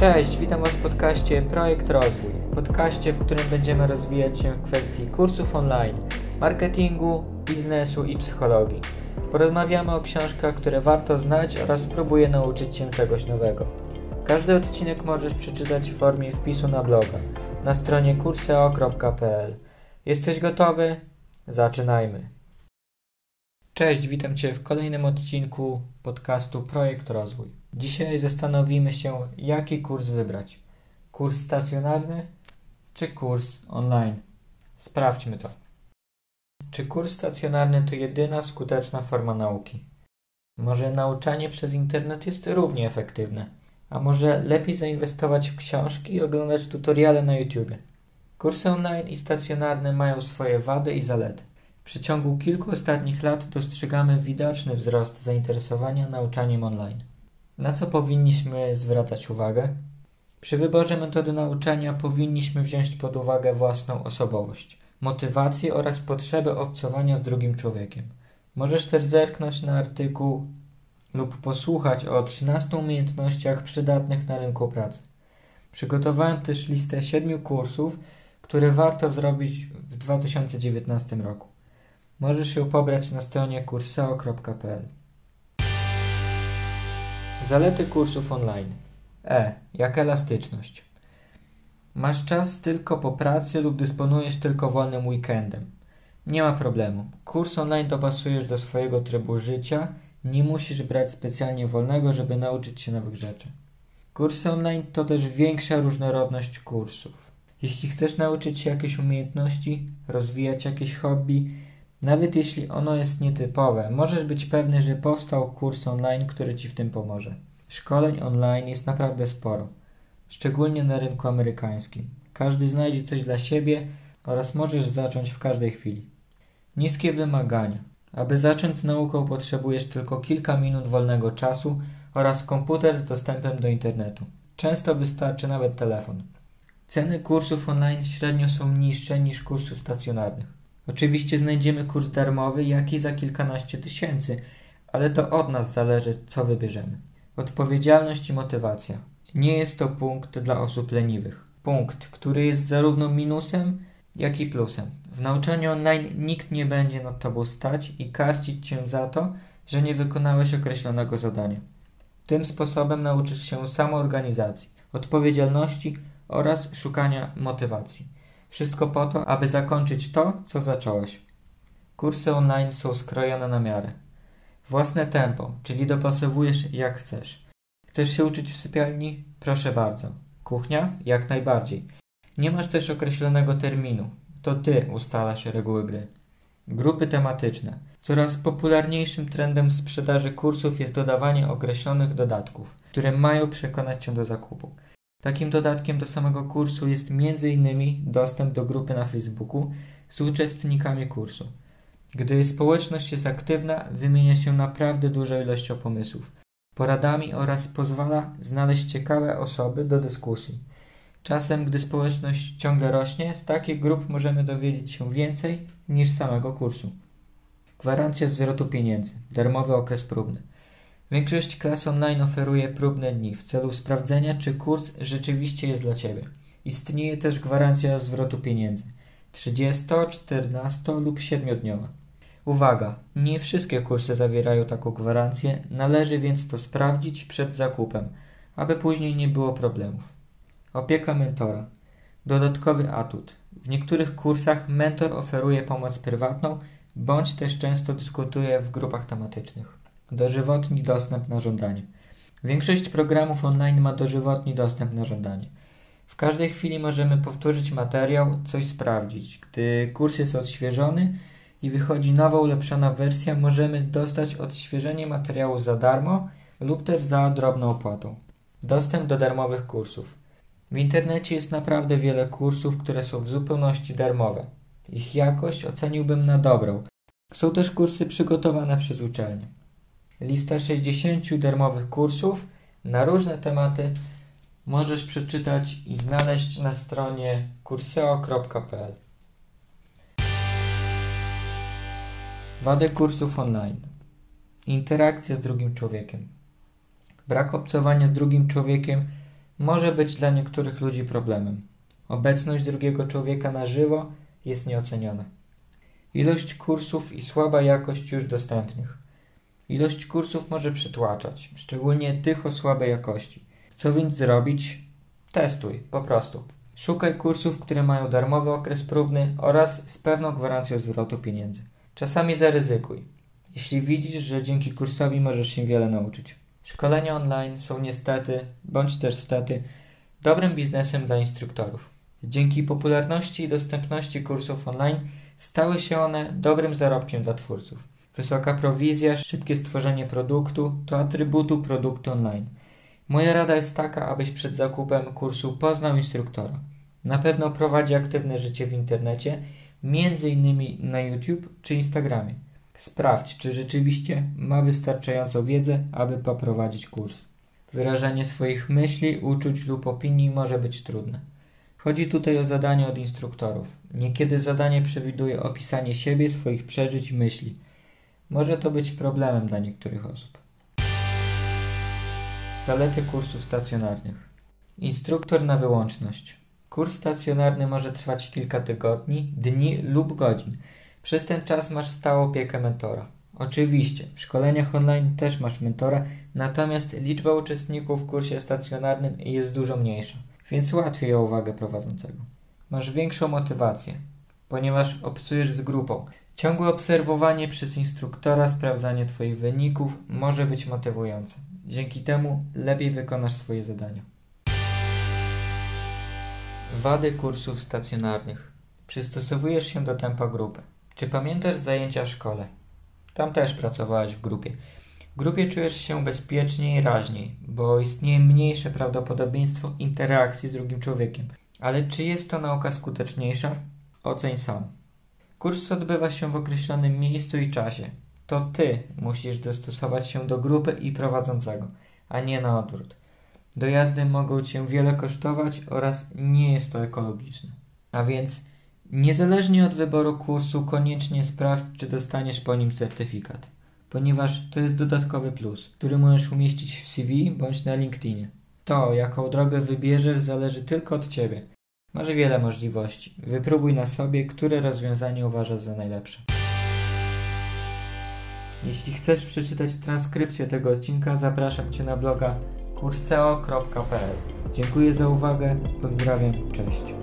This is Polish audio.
Cześć, witam Was w podcaście Projekt Rozwój. Podcaście, w którym będziemy rozwijać się w kwestii kursów online, marketingu, biznesu i psychologii. Porozmawiamy o książkach, które warto znać oraz spróbuję nauczyć się czegoś nowego. Każdy odcinek możesz przeczytać w formie wpisu na bloga na stronie kurseo.pl. Jesteś gotowy? Zaczynajmy. Cześć, witam Cię w kolejnym odcinku podcastu Projekt Rozwój. Dzisiaj zastanowimy się, jaki kurs wybrać. Kurs stacjonarny czy kurs online? Sprawdźmy to. Czy kurs stacjonarny to jedyna skuteczna forma nauki? Może nauczanie przez internet jest równie efektywne? A może lepiej zainwestować w książki i oglądać tutoriale na YouTube? Kursy online i stacjonarne mają swoje wady i zalety. W przeciągu kilku ostatnich lat dostrzegamy widoczny wzrost zainteresowania nauczaniem online. Na co powinniśmy zwracać uwagę? Przy wyborze metody nauczania powinniśmy wziąć pod uwagę własną osobowość, motywację oraz potrzebę obcowania z drugim człowiekiem. Możesz też zerknąć na artykuł lub posłuchać o 13 umiejętnościach przydatnych na rynku pracy. Przygotowałem też listę 7 kursów, które warto zrobić w 2019 roku. Możesz ją pobrać na stronie kurseo.pl. Zalety kursów online. E. Jak elastyczność. Masz czas tylko po pracy lub dysponujesz tylko wolnym weekendem. Nie ma problemu. Kurs online dopasujesz do swojego trybu życia. Nie musisz brać specjalnie wolnego, żeby nauczyć się nowych rzeczy. Kursy online to też większa różnorodność kursów. Jeśli chcesz nauczyć się jakiejś umiejętności, rozwijać jakieś hobby, nawet jeśli ono jest nietypowe, możesz być pewny, że powstał kurs online, który Ci w tym pomoże. Szkoleń online jest naprawdę sporo, szczególnie na rynku amerykańskim. Każdy znajdzie coś dla siebie oraz możesz zacząć w każdej chwili. Niskie wymagania. Aby zacząć z nauką potrzebujesz tylko kilka minut wolnego czasu oraz komputer z dostępem do internetu. Często wystarczy nawet telefon. Ceny kursów online średnio są niższe niż kursów stacjonarnych. Oczywiście znajdziemy kurs darmowy, jak i za kilkanaście tysięcy, ale to od nas zależy, co wybierzemy. Odpowiedzialność i motywacja. Nie jest to punkt dla osób leniwych. Punkt, który jest zarówno minusem, jak i plusem. W nauczaniu online nikt nie będzie nad tobą stać i karcić cię za to, że nie wykonałeś określonego zadania. Tym sposobem nauczysz się samoorganizacji, odpowiedzialności oraz szukania motywacji. Wszystko po to, aby zakończyć to, co zacząłeś. Kursy online są skrojone na miarę. Własne tempo, czyli dopasowujesz jak chcesz. Chcesz się uczyć w sypialni? Proszę bardzo. Kuchnia? Jak najbardziej. Nie masz też określonego terminu. To ty ustalasz reguły gry. Grupy tematyczne. Coraz popularniejszym trendem sprzedaży kursów jest dodawanie określonych dodatków, które mają przekonać cię do zakupu. Takim dodatkiem do samego kursu jest m.in. dostęp do grupy na Facebooku z uczestnikami kursu. Gdy społeczność jest aktywna, wymienia się naprawdę dużą ilością pomysłów, poradami oraz pozwala znaleźć ciekawe osoby do dyskusji. Czasem, gdy społeczność ciągle rośnie, z takich grup możemy dowiedzieć się więcej niż samego kursu. Gwarancja zwrotu pieniędzy, darmowy okres próbny. Większość klas online oferuje próbne dni w celu sprawdzenia, czy kurs rzeczywiście jest dla Ciebie. Istnieje też gwarancja zwrotu pieniędzy 30, 14 lub 7-dniowa. Uwaga, nie wszystkie kursy zawierają taką gwarancję, należy więc to sprawdzić przed zakupem, aby później nie było problemów. Opieka mentora. Dodatkowy atut. W niektórych kursach mentor oferuje pomoc prywatną, bądź też często dyskutuje w grupach tematycznych. Dożywotni dostęp na żądanie. Większość programów online ma dożywotni dostęp na żądanie. W każdej chwili możemy powtórzyć materiał, coś sprawdzić. Gdy kurs jest odświeżony i wychodzi nowa ulepszona wersja, możemy dostać odświeżenie materiału za darmo lub też za drobną opłatą. Dostęp do darmowych kursów. W internecie jest naprawdę wiele kursów, które są w zupełności darmowe. Ich jakość oceniłbym na dobrą. Są też kursy przygotowane przez uczelnie. Lista 60 darmowych kursów na różne tematy możesz przeczytać i znaleźć na stronie kurseo.pl. Wady kursów online. Interakcja z drugim człowiekiem. Brak obcowania z drugim człowiekiem może być dla niektórych ludzi problemem. Obecność drugiego człowieka na żywo jest nieoceniona. Ilość kursów i słaba jakość już dostępnych. Ilość kursów może przytłaczać, szczególnie tych o słabej jakości. Co więc zrobić? Testuj, po prostu. Szukaj kursów, które mają darmowy okres próbny oraz z pewną gwarancją zwrotu pieniędzy. Czasami zaryzykuj, jeśli widzisz, że dzięki kursowi możesz się wiele nauczyć. Szkolenia online są niestety, bądź też stety, dobrym biznesem dla instruktorów. Dzięki popularności i dostępności kursów online stały się one dobrym zarobkiem dla twórców. Wysoka prowizja, szybkie stworzenie produktu to atrybutu produktu online. Moja rada jest taka, abyś przed zakupem kursu poznał instruktora. Na pewno prowadzi aktywne życie w internecie, innymi na YouTube czy Instagramie. Sprawdź, czy rzeczywiście ma wystarczającą wiedzę, aby poprowadzić kurs. Wyrażanie swoich myśli, uczuć lub opinii może być trudne. Chodzi tutaj o zadanie od instruktorów. Niekiedy zadanie przewiduje opisanie siebie, swoich przeżyć i myśli. Może to być problemem dla niektórych osób. Zalety kursów stacjonarnych. Instruktor na wyłączność. Kurs stacjonarny może trwać kilka tygodni, dni lub godzin. Przez ten czas masz stałą opiekę mentora. Oczywiście, w szkoleniach online też masz mentora, natomiast liczba uczestników w kursie stacjonarnym jest dużo mniejsza, więc łatwiej o uwagę prowadzącego. Masz większą motywację, ponieważ obcujesz z grupą. Ciągłe obserwowanie przez instruktora, sprawdzanie Twoich wyników może być motywujące. Dzięki temu lepiej wykonasz swoje zadania. Wady kursów stacjonarnych. Przystosowujesz się do tempa grupy. Czy pamiętasz zajęcia w szkole? Tam też pracowałeś w grupie. W grupie czujesz się bezpieczniej i raźniej, bo istnieje mniejsze prawdopodobieństwo interakcji z drugim człowiekiem. Ale czy jest to nauka skuteczniejsza? Oceń sam. Kurs odbywa się w określonym miejscu i czasie. To ty musisz dostosować się do grupy i prowadzącego, a nie na odwrót. Dojazdy mogą cię wiele kosztować oraz nie jest to ekologiczne. A więc niezależnie od wyboru kursu koniecznie sprawdź, czy dostaniesz po nim certyfikat, ponieważ to jest dodatkowy plus, który możesz umieścić w CV bądź na LinkedInie. To, jaką drogę wybierzesz, zależy tylko od ciebie. Masz wiele możliwości. Wypróbuj na sobie, które rozwiązanie uważasz za najlepsze. Jeśli chcesz przeczytać transkrypcję tego odcinka, zapraszam Cię na bloga kurseo.pl. Dziękuję za uwagę, pozdrawiam, cześć.